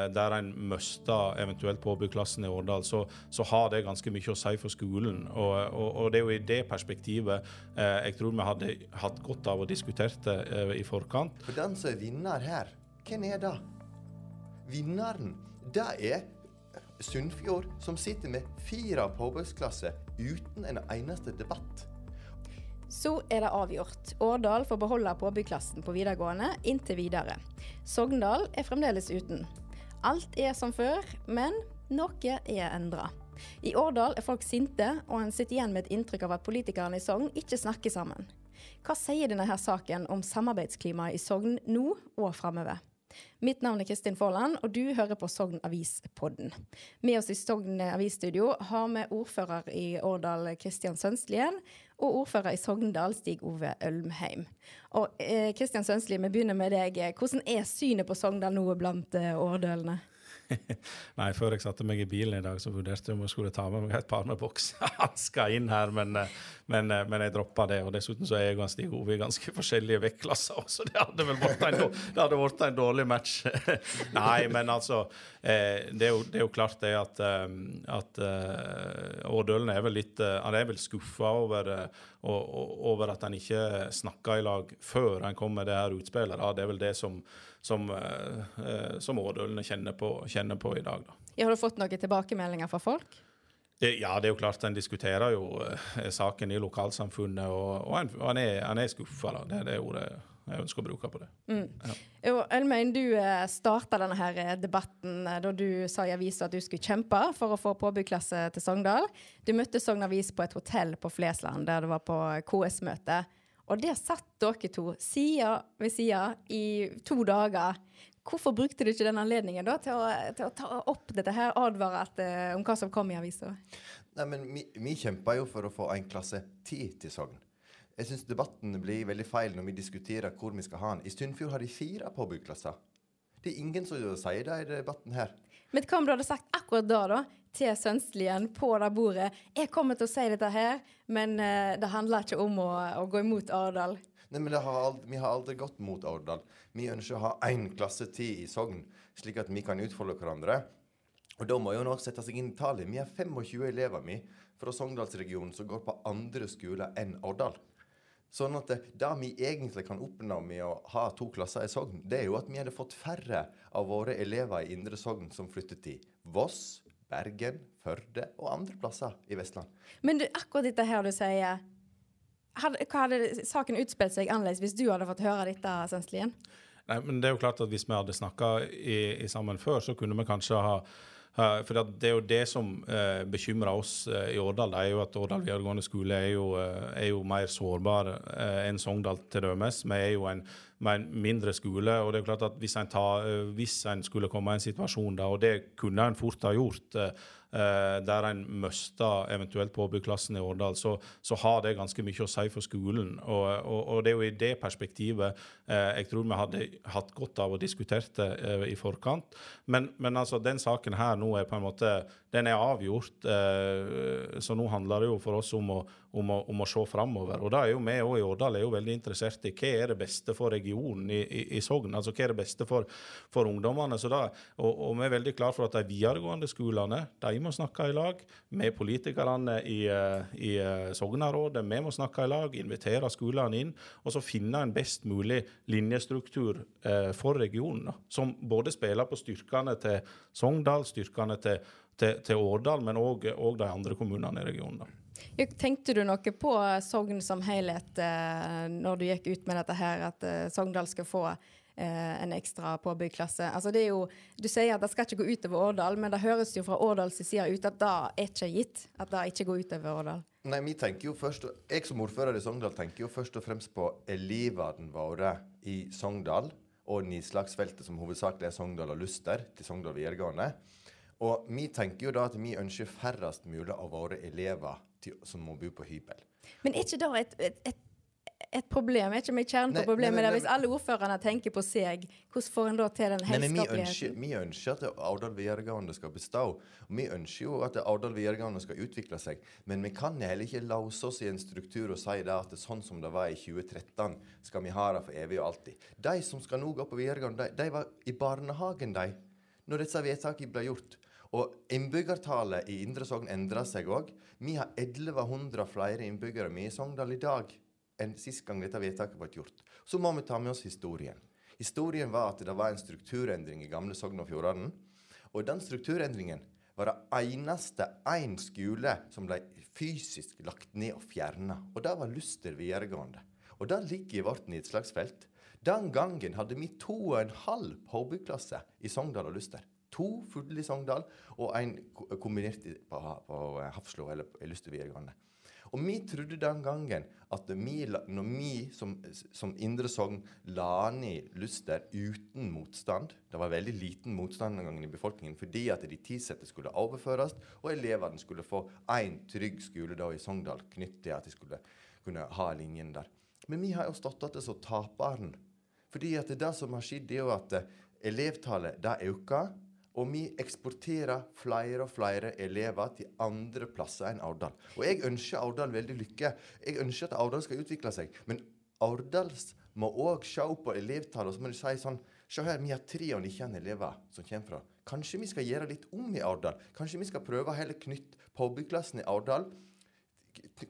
Eh, Der en mista eventuelt påbyggklassen i Årdal, så, så har det ganske mye å si for skolen. Og, og, og det er jo i det perspektivet eh, jeg tror vi hadde hatt godt av å diskutere det eh, i forkant. For den som er vinner her, hvem er det? Vinneren, det er Sunnfjord, som sitter med fire påbyggsklasse uten en eneste debatt. Så er det avgjort. Årdal får beholde påbyggklassen på videregående inntil videre. Sogndal er fremdeles uten. Alt er som før, men noe er endra. I Årdal er folk sinte, og en sitter igjen med et inntrykk av at politikerne i Sogn ikke snakker sammen. Hva sier denne her saken om samarbeidsklimaet i Sogn nå og framover? Mitt navn er Kristin Forland, og du hører på Sogn Avis-podden. Med oss i Sogn Avisstudio har vi ordfører i Årdal Kristian Sønslien og ordfører i Sogndal Stig Ove Ølmheim. Og eh, Kristian Sønslien, vi begynner med deg. Hvordan er synet på Sogndal nå blant eh, årdølene? Nei, Før jeg satte meg i bilen i dag, så vurderte jeg om jeg skulle ta med meg et par med boksehansker inn her, men, eh, men, eh, men jeg droppa det. og Dessuten så er jeg og Stig Ove i ganske forskjellige vektklasser, så det hadde vel vært en, en dårlig match. Nei, men altså eh, det, er jo, det er jo klart det at, at Årdølen er vel litt Han er vel skuffa over, over at han ikke snakka i lag før han kom med det her utspillet. Det er vel det som, som, eh, eh, som Årdølene kjenner på, kjenner på i dag. da. Har du fått noen tilbakemeldinger fra folk? Ja, det er jo klart en diskuterer jo eh, saken i lokalsamfunnet, og, og han, og han er, han er skuffa. Det er det ordet jeg ønsker å bruke på det. Mm. Ja. Elmein, du starta denne her debatten da du sa i avisa at du skulle kjempe for å få påbyggklasse til Sogndal. Du møtte Sogn Avis på et hotell på Flesland, der du var på KS-møte. Og der satt dere to side ved side i to dager. Hvorfor brukte du ikke den anledningen da til å, til å ta opp dette her, advare at, uh, om hva som kom i avisa? Nei, men vi, vi kjemper jo for å få en klasse 10 til Sogn. Jeg syns debatten blir veldig feil når vi diskuterer hvor vi skal ha den. I Sunnfjord har de fire påbyggklasser. Det er ingen som sier det i debatten her. Men hva om du hadde sagt akkurat da, da, til Sønslien på det bordet? Jeg kommer til å si dette her, men eh, det handler ikke om å, å gå imot Arendal. Nei, men har aldri, Vi har aldri gått mot Årdal. Vi ønsker å ha én klasse 10 i Sogn, slik at vi kan utfolde hverandre. Og Da må jo noe sette seg inn i tallet. Vi har 25 elever vi, fra Sogndalsregionen som går på andre skoler enn Årdal. Sånn at det, det vi egentlig kan oppnå med å ha to klasser i Sogn, det er jo at vi hadde fått færre av våre elever i Indre Sogn som flyttet til Voss, Bergen, Førde og andre plasser i Vestland. Men du, akkurat dette her du sier hadde, Hva hadde saken utspilt seg annerledes hvis du hadde fått høre dette, Sønslien? Nei, men det er jo klart at Hvis vi hadde snakka i, i sammen før, så kunne vi kanskje ha ha- for Det er jo det som eh, bekymrer oss eh, i Årdal. Det er jo at Årdal videregående skole er jo, eh, er jo mer sårbar eh, enn Sogndal til dømes. Vi er jo en, med en mindre skole. og det er klart at Hvis en, tar, eh, hvis en skulle komme i en situasjon der, og det kunne en fort ha gjort, eh, eh, der en mista eventuelt påbyggklassen i Årdal, så, så har det ganske mye å si for skolen. Og, og, og det er jo i det perspektivet jeg tror vi hadde hatt godt av å diskutere det i forkant. Men, men altså, den saken her nå er på en måte den er avgjort. Eh, så nå handler det jo for oss om å, om å, om å se framover. Og da er jo vi òg i Årdal er jo veldig interessert i hva er det beste for regionen i, i, i Sogn. Altså hva er det beste for, for ungdommene. Da, og, og vi er veldig klare for at de videregående skolene de må snakke i lag med politikerne i, eh, i eh, Sognarådet. Vi må snakke i lag, invitere skolene inn, og så finne en best mulig linjestruktur for regionen. Som både spiller på styrkene til Sogndal, styrkene til, til, til Årdal, men òg de andre kommunene i regionen. da. Tenkte du noe på Sogn som helhet eh, når du gikk ut med dette her, at eh, Sogndal skal få eh, en ekstra påbyggklasse? Altså det er jo, du sier at det skal ikke gå utover Årdal, men det høres jo fra Årdals side ut at det er ikke gitt. At det ikke går utover Årdal. Nei, vi tenker jo først, Jeg som ordfører i Sogndal tenker jo først og fremst på elevene våre i Sogndal. og Nislagsfeltet, som hovedsakelig er Sogndal og Luster, til Sogndal videregående. Og vi tenker jo da at vi ønsker færrest mulig av våre elever til, som må bo på hybel. Men er ikke det et, et, et et problem. Er ikke vi kjernen på problemet der? Hvis alle ordførerne tenker på seg, hvordan får en da til den men vi ønsker, at Aurdal videregående skal bestå. Vi ønsker jo at Aurdal videregående skal utvikle seg. Men vi kan heller ikke låse oss i en struktur og si det at det er sånn som det var i 2013, skal vi ha det for evig og alltid. De som skal nå gå på videregående, de, de var i barnehagen, de, når disse vedtakene ble gjort. Og innbyggertallet i Indre Sogn endrer seg òg. Vi har 1100 flere innbyggere vi i Sogndal i dag enn sist gang dette vedtaket ble gjort. Så må vi ta med oss historien. Historien var at det var en strukturendring i gamle Sogn og Fjordane. Og den strukturendringen var det eneste én skole som ble fysisk lagt ned og fjerna. Og det var Luster videregående. Og det ligger i vårt nedslagsfelt. Den gangen hadde vi to og en halv påbyggklasse i Sogndal og Luster. To fulle i Sogndal og en kombinert på, på Hafslo eller i Luster videregående. Og vi trodde den gangen at vi, når vi som, som Indre Sogn la ned Luster uten motstand Det var veldig liten motstand den gangen i befolkningen fordi at de tilsatte skulle overføres, og elevene skulle få én trygg skole da i Sogndal knyttet til at de skulle kunne ha linjen der. Men vi har jo stått igjen som taperen. Fordi at det som har skjedd, er jo at eh, elevtallet det øker. Og vi eksporterer flere og flere elever til andre plasser enn Aurdal. Og jeg ønsker Aurdal veldig lykke. Jeg ønsker at Aurdal skal utvikle seg. Men Aurdals må òg se på elevtallet og så må de si sånn Se her, vi har 93 elever som kommer fra. Kanskje vi skal gjøre litt om i Aurdal? Kanskje vi skal prøve heller knytte påbyggklassen i Aurdal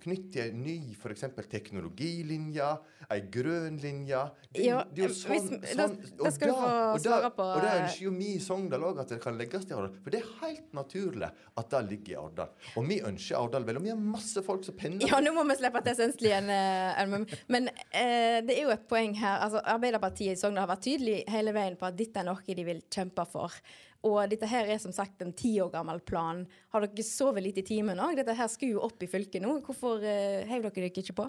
knytt til en ny f.eks. teknologilinje, ei grønn linje. Det, Ja, det er jo sånn, hvis- da- sånn da skal du få og da- svare på, Og det er ønsker jo vi i Sogndal òg, at det kan legges til Aurdal. For det er helt naturlig at det ligger i Årdal, Og vi ønsker Årdal vel. Og vi har masse folk som pendler. Ja, nå må vi slippe til Sønstli igjen. eh. Men eh, det er jo et poeng her. Altså, Arbeiderpartiet i Sogndal har vært tydelig hele veien på at dette er noe de vil kjempe for. Og dette her er som sagt en ti år gammel plan. Har dere sovet litt i timen òg? Dette her skulle jo opp i fylket nå. Hvorfor uh, heiv dere dere ikke på?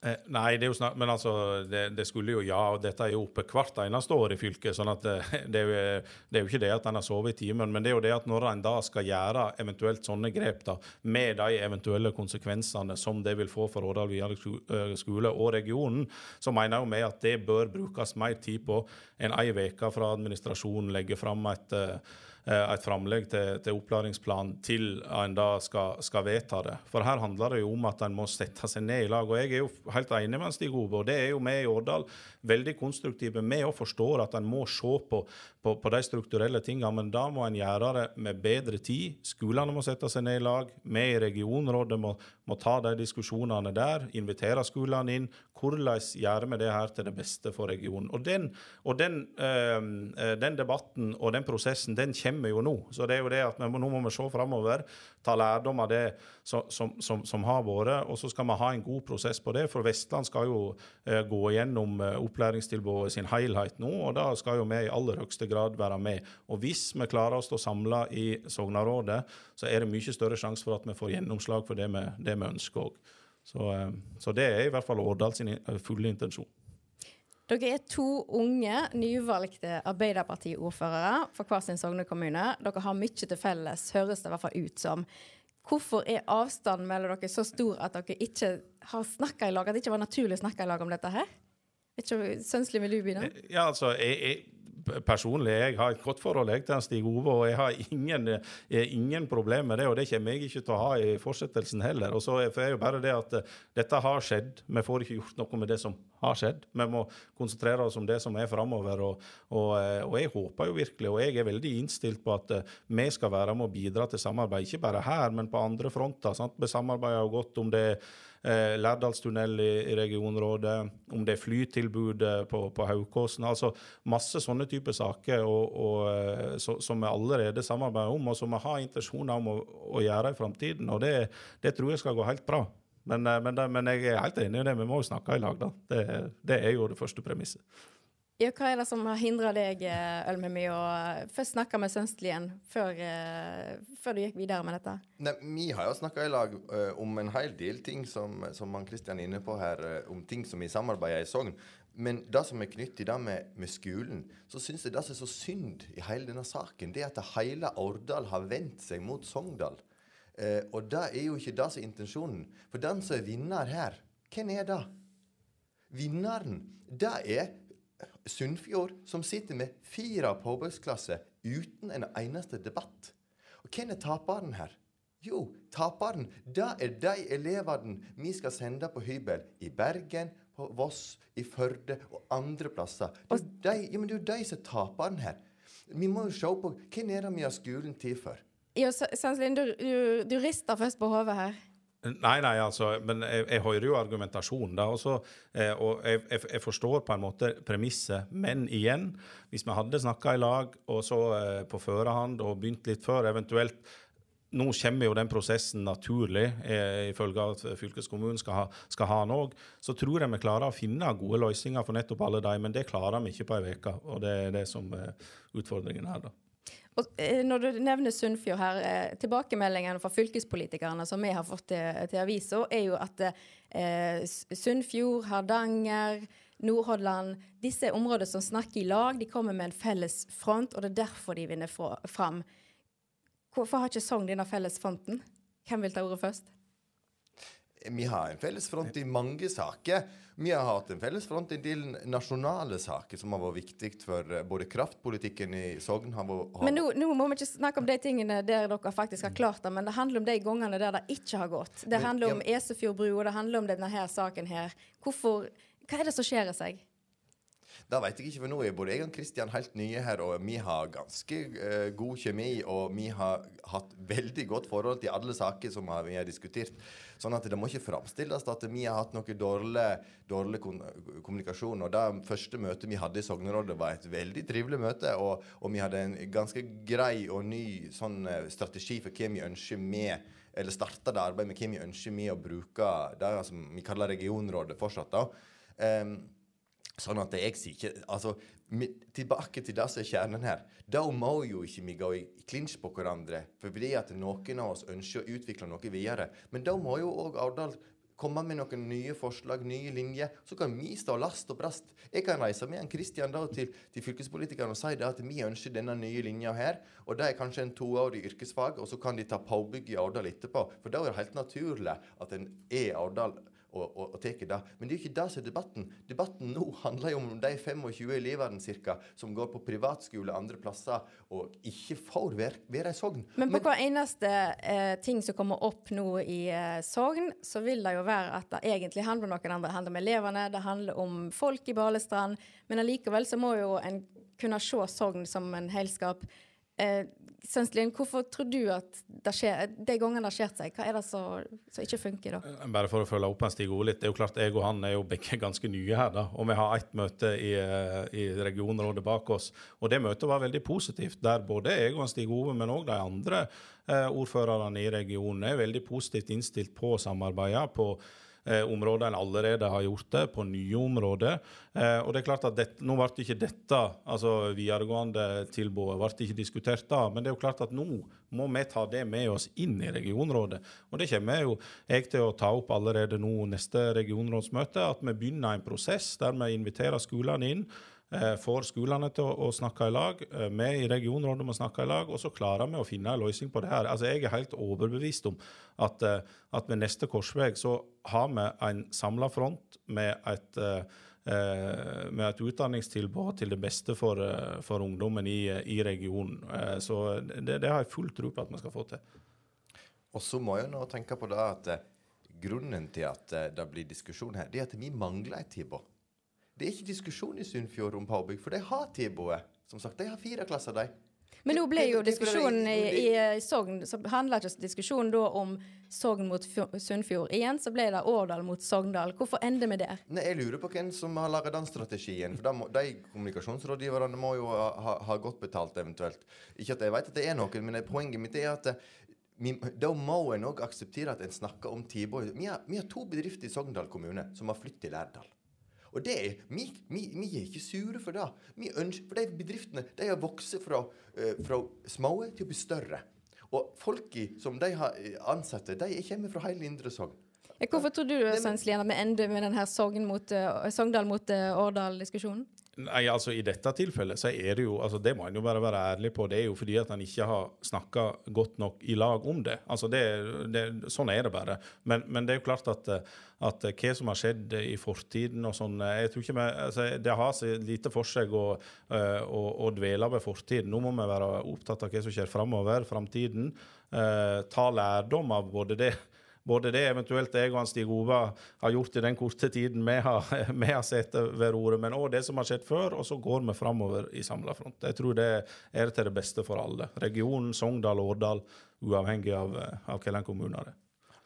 Eh, nei, det er jo snart, men altså, det, det skulle jo ja, og dette er jo oppe hvert eneste år i fylket. sånn at det, det, er jo, det er jo ikke det at en har sovet i timen, men det er jo det at når en da skal gjøre eventuelt sånne grep da, med de eventuelle konsekvensene som det vil få for Årdal videregående skole og regionen, så mener jo vi at det bør brukes mer tid på enn ei uke fra administrasjonen legger fram et eh, eh, et framlegg til, til opplæringsplan til en da skal, skal vedta det. For her handler det jo om at en må sette seg ned i lag. Og jeg er jo helt enig med Stig Ove, og det er jo vi i Årdal veldig konstruktive. med og forstår at en må se på, på, på de strukturelle tingene, men da må en gjøre det med bedre tid. Skolene må sette seg ned i lag. Vi i regionrådet må, må ta de diskusjonene der, invitere skolene inn. Hvordan gjør vi det her til det beste for regionen? Og den, og den, øh, den debatten og den prosessen, den kommer jo nå. Så det er jo det at må, nå må vi se framover, ta lærdom av det som, som, som, som har vært, og så skal vi ha en god prosess på det. For Vestland skal jo øh, gå gjennom eh, opplæringstilbudet sin helhet nå, og da skal jo vi i aller høyeste grad være med. Og hvis vi klarer å stå samla i Sognarådet, så er det mye større sjanse for at vi får gjennomslag for det vi, vi ønsker òg. Så, eh, så det er i hvert fall Årdal sin fulle intensjon. Dere er to unge, nyvalgte Arbeiderpartiordførere for hver sin Sogne kommune. Dere har mye til felles, høres det i hvert fall ut som. Hvorfor er avstanden mellom dere så stor at dere ikke har snakka i lag? At det ikke var naturlig å snakke i lag om dette her? Ikke, Sønsli, vil du begynne? Ja, altså, jeg, jeg, personlig jeg har et godt forhold jeg, til Stig Ove, og jeg har ingen, eh, ingen problem med det. Og det kommer jeg ikke til å ha i fortsettelsen heller. Og så er det jo bare det at eh, dette har skjedd. Vi får ikke gjort noe med det som har skjedd. Vi må konsentrere oss om det som er framover. Og, og, eh, og jeg håper jo virkelig, og jeg er veldig innstilt på at eh, vi skal være med å bidra til samarbeid. Ikke bare her, men på andre fronter. Sant? Vi samarbeider jo godt om det eh, Lærdalstunnel i, i regionrådet, om det flytilbudet på, på Haukåsen. Altså masse sånne typer saker og, og, så, som vi allerede samarbeider om, og som vi har intensjoner om å, å gjøre i framtiden. Og det, det tror jeg skal gå helt bra. Men, eh, men, men jeg er helt enig i det, vi må jo snakke i lag, da. Det, det er jo det første premisset. Ja, hva er det som har hindra deg, eh, Ølmemi, å først snakke med Sønstlien før, eh, før du gikk videre med dette? Nei, Vi har jo snakka i lag uh, om en hel del ting som, som han Kristian er inne på her, uh, om ting som vi samarbeider i Sogn. Men det som er knyttet til det med, med skolen, så syns jeg det som er så synd i hele denne saken, det er at hele Årdal har vendt seg mot Sogndal. Eh, og det er jo ikke det som er intensjonen. For den som er vinner her, hvem er det? Vinneren, det er Sunnfjord, som sitter med fire påbyggsklasse uten en eneste debatt. Og hvem er taperen her? Jo, taperen, det er de elevene vi skal sende på hybel i Bergen, på Voss, i Førde og andre plasser. Det er jo de, ja, de som er taperen her. Vi må jo se på hvem er det vi har skolen til for. Jo, Sanselin, du, du, du rister først på hodet her. Nei, nei, altså, men jeg, jeg hører jo argumentasjonen. da, også, eh, og jeg, jeg, jeg, forstår på en måte premisset. Men igjen, hvis vi hadde snakka i lag og så eh, på førehånd og begynt litt før, eventuelt nå kommer jo den prosessen naturlig, eh, ifølge at fylkeskommunen skal ha, skal ha den òg. Så tror jeg vi klarer å finne gode løsninger for nettopp alle de, men det klarer vi ikke på ei uke. Og det er det som er utfordringen her, da. Eh, når du nevner Sunnfjord her, eh, tilbakemeldingene fra fylkespolitikerne som vi har fått til, til avisa, er jo at eh, Sunnfjord, Hardanger, Nordhordland Disse er områder som snakker i lag. De kommer med en felles front, og det er derfor de vinner fram. Hvorfor har ikke Sogn denne felles fronten? Hvem vil ta ordet først? Vi har en felles front i mange saker. Vi har hatt en felles front i en del nasjonale saker som har vært viktig for eh, både kraftpolitikken i Sogn har vært, har... Men nå, nå, må vi ikke snakke om de tingene der dere faktisk har klart det, men det handler om de gangene der det ikke har gått. Det handler om Esefjordbrua, det handler om denne her saken her. Hvorfor, hva er det som skjer i seg? Det vet jeg ikke, for nå er både jeg og Kristian helt nye her, og vi har ganske uh, god kjemi, og vi har hatt veldig godt forhold til alle saker som vi har diskutert. Sånn at det må ikke framstilles at vi har hatt noe dårlig, dårlig kommunikasjon. Og Det første møtet vi hadde i Sognerådet, var et veldig trivelig møte, og, og, vi hadde en ganske grei og ny sånn, uh, strategi for hva vi ønsker med eller starta det arbeidet med hva vi ønsker med å bruke det som vi kaller regionrådet fortsatt. da. Um, Sånn at jeg sier ikke Altså, tilbake til det som er kjernen her. Da må jo ikke vi gå i klinsj på hverandre for fordi at noen av oss ønsker å utvikle noe videre. Men da må jo òg Aurdal komme med noen nye forslag, nye linjer. Så kan vi stå last og brast. Jeg kan reise med en Kristian da til, til fylkespolitikerne og si det at vi ønsker denne nye linja her. Og det er kanskje en toårig yrkesfag, og så kan de ta påbygg i Årdal etterpå. For da er det helt naturlig at en er Årdal og, og, og tar det. Men det er jo ikke det som er debatten. Debatten nå handler jo om de 25 elevene cirka, som går på privatskole andre plasser og ikke får være, i Sogn. Men på Men, hver eneste eh, ting som kommer opp nå i eh, Sogn, så vil det jo være at det egentlig handler om noen andre. Det handler om elevene, det handler om folk i Balestrand. Men allikevel så må jo en kunne se Sogn som en helskap. Eh, Sønslin, hvorfor tror du at det skjer, de gangene det skjedd seg, hva er det som, ikke funker da? Eh, bare for å følge opp han Stig Ole litt. Det er jo klart jeg og han er jo begge ganske nye her. da, og Vi har ett møte i, eh, i regionrådet bak oss. og Det møtet var veldig positivt. Der både jeg og Stig Ove, men òg de andre eh, ordførerne i regionen er veldig positivt innstilt på å samarbeide. på eh, områder allerede har gjort det, på nye områder. Eh, og det er klart at dette, Nå ble ikke dette, altså videregående tilbudet, ble ikke diskutert da, men det er jo klart at nå må vi ta det med oss inn i regionrådet. Og det kommer jo jeg til å ta opp allerede nå neste regionrådsmøte, at vi begynner en prosess der vi inviterer skolene inn får skolene til å, snakke i lag. Eh, vi i regionrådet må snakke i lag, og så klarer vi å finne en løsning på det her. Altså, Jeg er helt overbevist om at, eh, at ved neste korsvei så har vi en samla front med et, eh, med et utdanningstilbud til det beste for, for ungdommen i, i regionen. Så det, det, har jeg full tro på at vi skal få til. Og så må jeg nå tenke på det at grunnen til at det blir diskusjon her, det er at vi mangler et tilbud. Det er ikke diskusjon i Sunnfjord om Powerbygg, for de har tilbudet. Som sagt, de har fire klasser, de. Men nå ble jo diskusjonen i, i, i Sogn så handla ikke diskusjonen da om Sogn mot Sunnfjord. Igjen så ble det Årdal mot Sogndal. Hvorfor ender vi der? Nei, Jeg lurer på hvem som har laga den strategien. For må, De kommunikasjonsrådgiverne må jo ha, ha, godt betalt, eventuelt. Ikke at jeg vet at det er noen, men poenget mitt er at vi, da må en òg akseptere at en snakker om tilbud. Vi, vi, har to bedrifter i Sogndal kommune som har flyttet til Lærdal. Og det er, vi, vi, vi, er ikke sure for det. Vi ønsker, for de bedriftene de har vokst fra, uh, fra små til å bli større. Og folka som de har eh, ansatte, de kommer fra hele Indre Sogn. Hvorfor tror du Svenslien, at vi ender med denne Sogn mot, uh, Sogndal mot uh, Årdal-diskusjonen? Nei, altså I dette tilfellet så er det jo altså det må en jo bare være ærlig på. Det er jo fordi at en ikke har snakka godt nok i lag om det. altså det, det Sånn er det bare. Men, men, det er jo klart at, at hva som har skjedd i fortiden og sånn jeg tror ikke vi, altså Det har så lite for seg å, å, å, dvele ved fortiden. Nå må vi være opptatt av hva som skjer framover, framtiden. Eh, ta lærdom av både det både det eventuelt jeg og Stig Ove har gjort i den korte tiden vi har, vi har sett ved roret, men òg det som har skjedd før, og så går vi framover i samla front. Jeg tror det er til det beste for alle. Regionen, Sogndal og Årdal, uavhengig av, av hvilken kommune det er.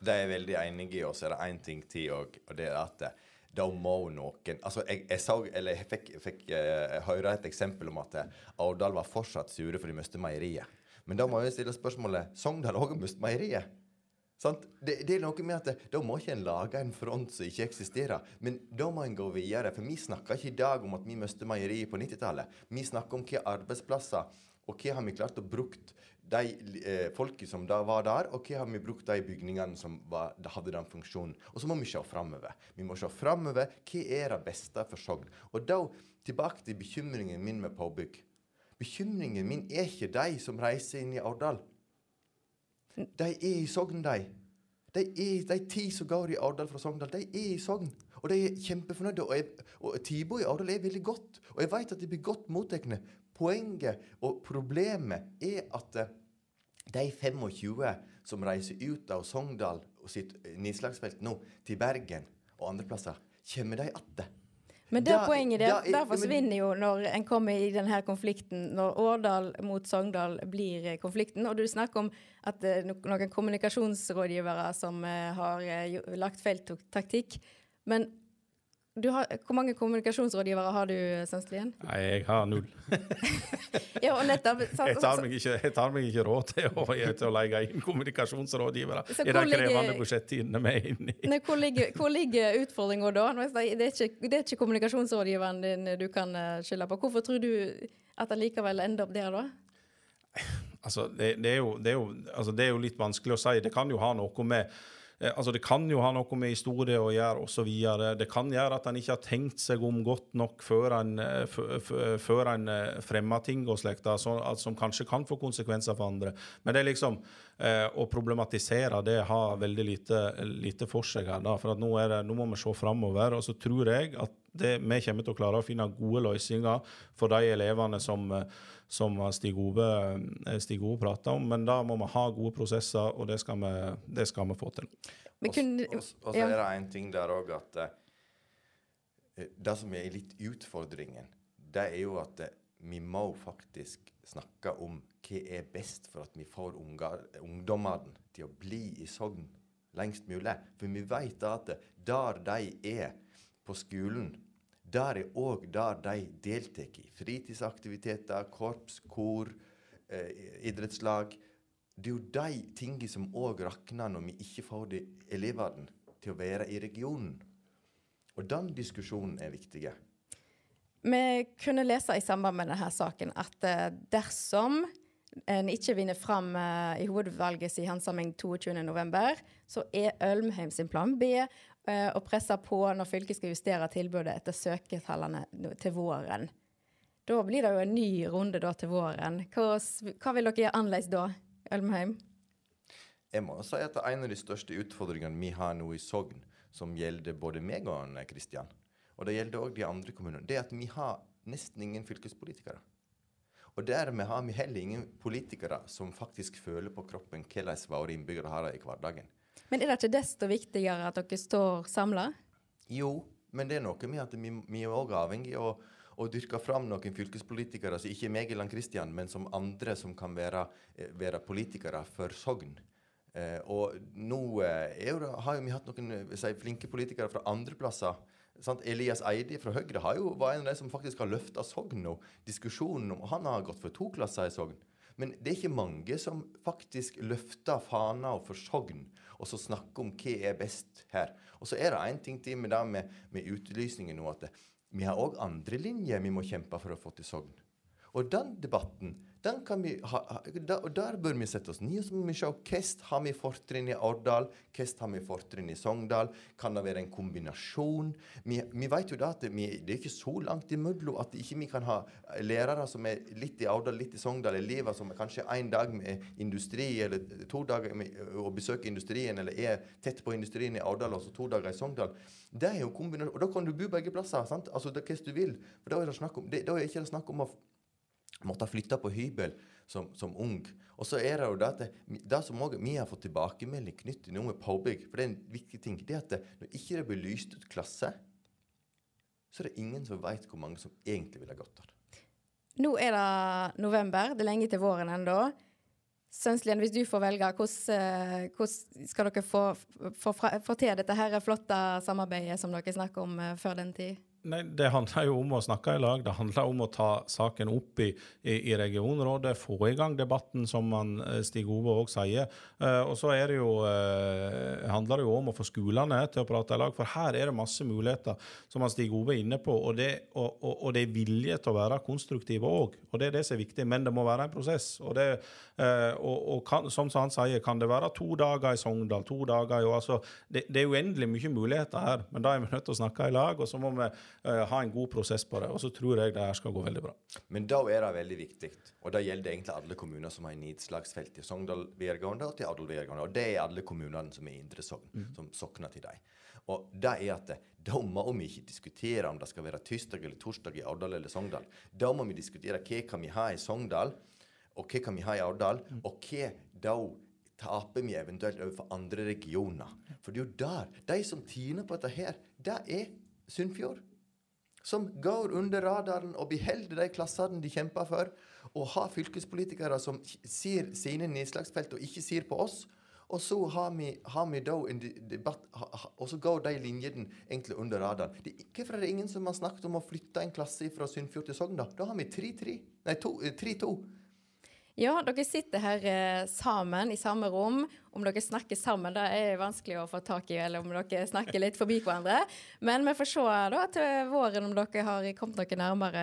Det er jeg veldig enig i, og så er det én ting til òg, og det er at da må noen Altså, jeg, jeg, så, jeg fikk, fikk uh, høre et eksempel om at Årdal var fortsatt sure for de mistet meieriet. Men da må jeg stille spørsmålet Sogndal òg mistet meieriet. Det, det, er noe med at Da må ikke en lage en front som ikke eksisterer. Men da må en gå videre. For vi snakker ikke i dag om at vi mistet meieriet på 90-tallet. Vi snakker om hva arbeidsplasser og hva har vi klart å bruke de eh, folket som da var der, og hva har vi brukt de bygningene som var, hadde den funksjonen. Og så må vi se framover. Vi må se framover. Hva er det beste for Sogn? Og da tilbake til bekymringen min med påbygg. Bekymringen min er ikke de som reiser inn i Årdal. De er i Sogn, de. De, er, de ti som går i Årdal fra Sogndal, de er i Sogn. Og de er kjempefornøyde. Og, jeg, og Tibo i Årdal er veldig godt. Og jeg vet at de blir godt mottatt. Poenget og problemet er at eh, de 25 som reiser ut av Sogndal og sitt nedslagsfelt nå, til Bergen og andre plasser, kommer de atter. Men det da, poenget der, da, der forsvinner jo når en kommer i denne konflikten, når Årdal mot Sogndal blir eh, konflikten. Og du snakker om at uh, noen kommunikasjonsrådgivere som uh, har lagt feil taktikk. Men har, hvor mange kommunikasjonsrådgivere har du, Sønslien? Nei, jeg har null. ja, nettopp, jeg, tar meg ikke, jeg tar meg ikke råd til å, til å legge inn kommunikasjonsrådgivere i de krevende budsjettidene vi er inne i. Nei, hvor ligger, hvor ligger utfordringa da? Det er, ikke, det er ikke kommunikasjonsrådgiveren din du kan eh, skylde på. Hvorfor tror du at det likevel ender opp der, da? Altså, det, det, er jo, det, er jo, altså, det er jo litt vanskelig å si. Det kan jo ha noe med altså Det kan jo ha noe med historie å gjøre osv. Det kan gjøre at en ikke har tenkt seg om godt nok før en, eh, før en eh, fremmer ting og slikt, som kanskje kan få konsekvenser for andre. Men det er liksom å problematisere det har veldig lite, lite for seg her. Da, for nå, det, nå, må vi se framover. Og så tror jeg at det, vi kommer til å klare å finne gode løsninger for de elevene som som Stig Ove, eh, Stig Ove prata om. Men da må vi ha gode prosesser, og det skal vi, det skal vi få til. Og så er det en ting der òg at eh, det som er litt utfordringen, det er jo at eh, vi må faktisk snakke om hva er best for at vi får ungdommene til å bli i Sogn lengst mulig. For vi vet at der de er på skolen, der er òg der de deltar i fritidsaktiviteter, korps, kor, eh, idrettslag. Det er jo de tingene som òg rakner når vi ikke får de elevene til å være i regionen. Og den diskusjonen er viktig. Vi kunne lese i samband med denne saken at eh, dersom en ikke vinner fram uh, i hovedvalget sin handsaming 22.11, så er Ølmheim sin plan B Eh, og presser på når fylket skal justere tilbudet etter søketallene til våren. Da blir det jo en ny runde da til våren. Hva, hva vil dere gjøre annerledes da, Ølmheim? Jeg må si at En av de største utfordringene vi har nå i Sogn, som gjelder både meg og Kristian, og det gjelder òg de andre kommunene, det er at vi har nesten ingen fylkespolitikere. Og dermed har vi heller ingen politikere som faktisk føler på kroppen hvordan våre innbyggere har det i hverdagen. Men er det ikke desto viktigere at dere står samla? Jo, men det er noe med at vi, vi er òg avhengig av å dyrke fram noen fylkespolitikere altså ikke meg eller Kristian, men som andre som kan være, eh, være politikere for Sogn. Eh, og nå eh, jo, har jo vi hatt noen eh, si, flinke politikere fra andre plasser. Sant? Elias Eidi fra Høyre har jo, var en av de som faktisk har løfta Sogn nå. Diskusjonen om Han har gått for to klasser i Sogn. Men det er ikke mange som faktisk løfter fana for Sogn, og så snakker om hva er best her. Og så er det én ting til med det med, med utlysningen nå, at vi har òg andre linjer vi må kjempe for å få til Sogn. Og den debatten Den kan vi ha, da, og Der bør vi sette oss ned og så må vi se hvordan har vi fortrinn i Årdal, hvordan har vi fortrinn i Sogndal. Kan det være en kombinasjon? Vi, vi vet jo da at vi, det er ikke så langt imellom at ikke vi kan ha lærere som er litt i Årdal, litt i Sogndal, elever som er kanskje en dag med industri, eller to dager med å besøke industrien, eller er tett på industrien i Årdal og så to dager i Sogndal. Det er jo kombinasjon. Og da kan du bo begge plasser. sant? Altså det, hva du vil. For da er det snakk om, det, da er ikke det snakk om å måtte flytte på hybel som, som ung. Og så er det jo det at det, som også, vi har fått tilbakemelding knyttet til noe med påbygg, for det er en viktig ting, det at det, når ikke det blir lyst ut klasse, så er det ingen som veit hvor mange som egentlig ville gått der. Nå er det november, det er lenge til våren ennå. Sønslien, hvis du får velge, hvordan, eh, hvordan skal dere få, få, få, til dette her flotte samarbeidet som dere snakker om eh, før den tid? Nei, Det handler jo om å snakke i lag. Det handler om å ta saken opp i, i, i regionrådet, få i gang debatten, som man, eh, Stig Ove òg sier. Uh, og så det jo, uh, handler det jo om å få skolene til å prate i lag, for her er det masse muligheter, som han Stig Ove er inne på. Og det, og, og, og det er vilje til å være konstruktive òg, og det er det som er viktig. Men det må være en prosess. Og, det, uh, og kan, som han sier, kan det være to dager i Sogndal, to dager i. Altså, det, det er uendelig mye muligheter her, men da er vi nødt til å snakke i lag. og så må vi ha en god prosess på det. Og så tror jeg det her skal gå veldig bra. Men da er det veldig viktig, og det gjelder egentlig alle kommuner som har nedslagsfelt til Sogndal videregående og til Adel videregående. Og det er alle kommunene som er Indre Sogn, mm. som sokner til dem. Og det er at da må vi ikke diskutere om det skal være tirsdag eller torsdag i Aurdal eller Sogndal. Da må vi diskutere hva kan vi ha i Sogndal, og hva kan vi ha i Aurdal, mm. og hva da taper vi eventuelt overfor andre regioner. For det er jo der De som tjener på dette her, det er Sunnfjord som går under radaren og beholder de klassene de kjemper for, og har fylkespolitikere som ser sine nedslagsfelt og ikke ser på oss. Og så har vi, har vi da en debatt, og så går de linjene egentlig under radaren. Det, hvorfor er det ingen som har snakket om å flytte en klasse fra Sunnfjord til Sogn? Da Da har vi 3-3. Nei, 3-2. Ja, dere sitter her eh, sammen i samme rom. Om dere snakker sammen, det er vanskelig å få tak i, eller om dere snakker litt forbi hverandre. Men vi får se da til våren om dere har kommet dere nærmere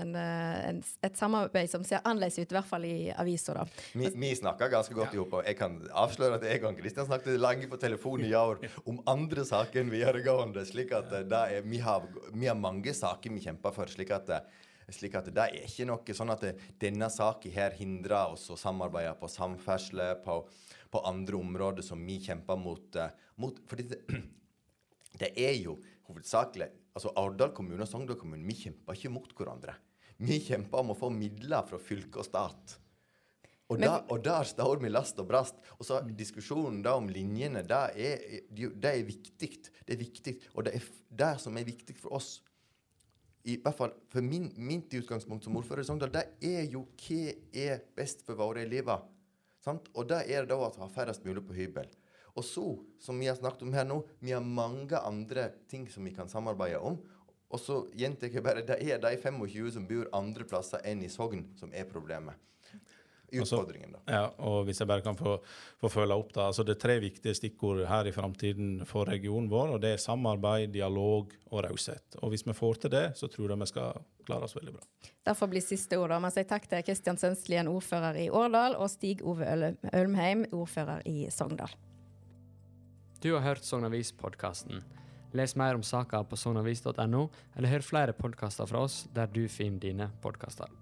en, en, et samarbeid som ser annerledes ut, i hvert fall i avisa. da. Vi, vi snakker ganske godt i hop, og jeg kan avsløre at jeg og Kristian snakket lenge på telefon i år om andre saker enn videregående. slik at eh, er, vi, har, vi, har, mange saker vi kjemper for. slik at eh, slik at det er ikke noe sånn at det, denne saken her hindrer oss å samarbeide på samferdsel, på, på, andre områder som vi kjemper mot. Uh, mot fordi det, det, er jo hovedsakelig altså Arendal kommune og Sogndal kommune vi kjemper ikke mot hverandre. Vi kjemper om å få midler fra fylke og stat. Og, Men, der, og der står vi last og brast. Og så diskusjonen da om linjene, det er, det er viktig. Det er viktig. Og det er det som er viktig for oss i hvert fall for min, mitt utgangspunkt som ordfører i Sogndal, det er jo hva er best for våre elever. Sant? Og det er da å ha færrest mulig på hybel. Og så, som vi har snakket om her nå, vi har mange andre ting som vi kan samarbeide om. Og så gjentar jeg bare, det er de 25 som bor andre plasser enn i Sogn, som er problemet utfordringen. da. Ja, og Hvis jeg bare kan få, få følge opp da, altså Det er tre viktige stikkord her i framtiden for regionen vår. og Det er samarbeid, dialog og raushet. Og Hvis vi får til det, så tror jeg vi skal klare oss veldig bra. Derfor blir siste ord da, med sier takk til Kristian Sønslien, ordfører i Årdal, og Stig Ove Ølmheim, ordfører i Sogndal. Du har hørt Sognavis-podkasten. Les mer om saka på sognavis.no, eller hør flere podkaster fra oss der du finner dine podkaster.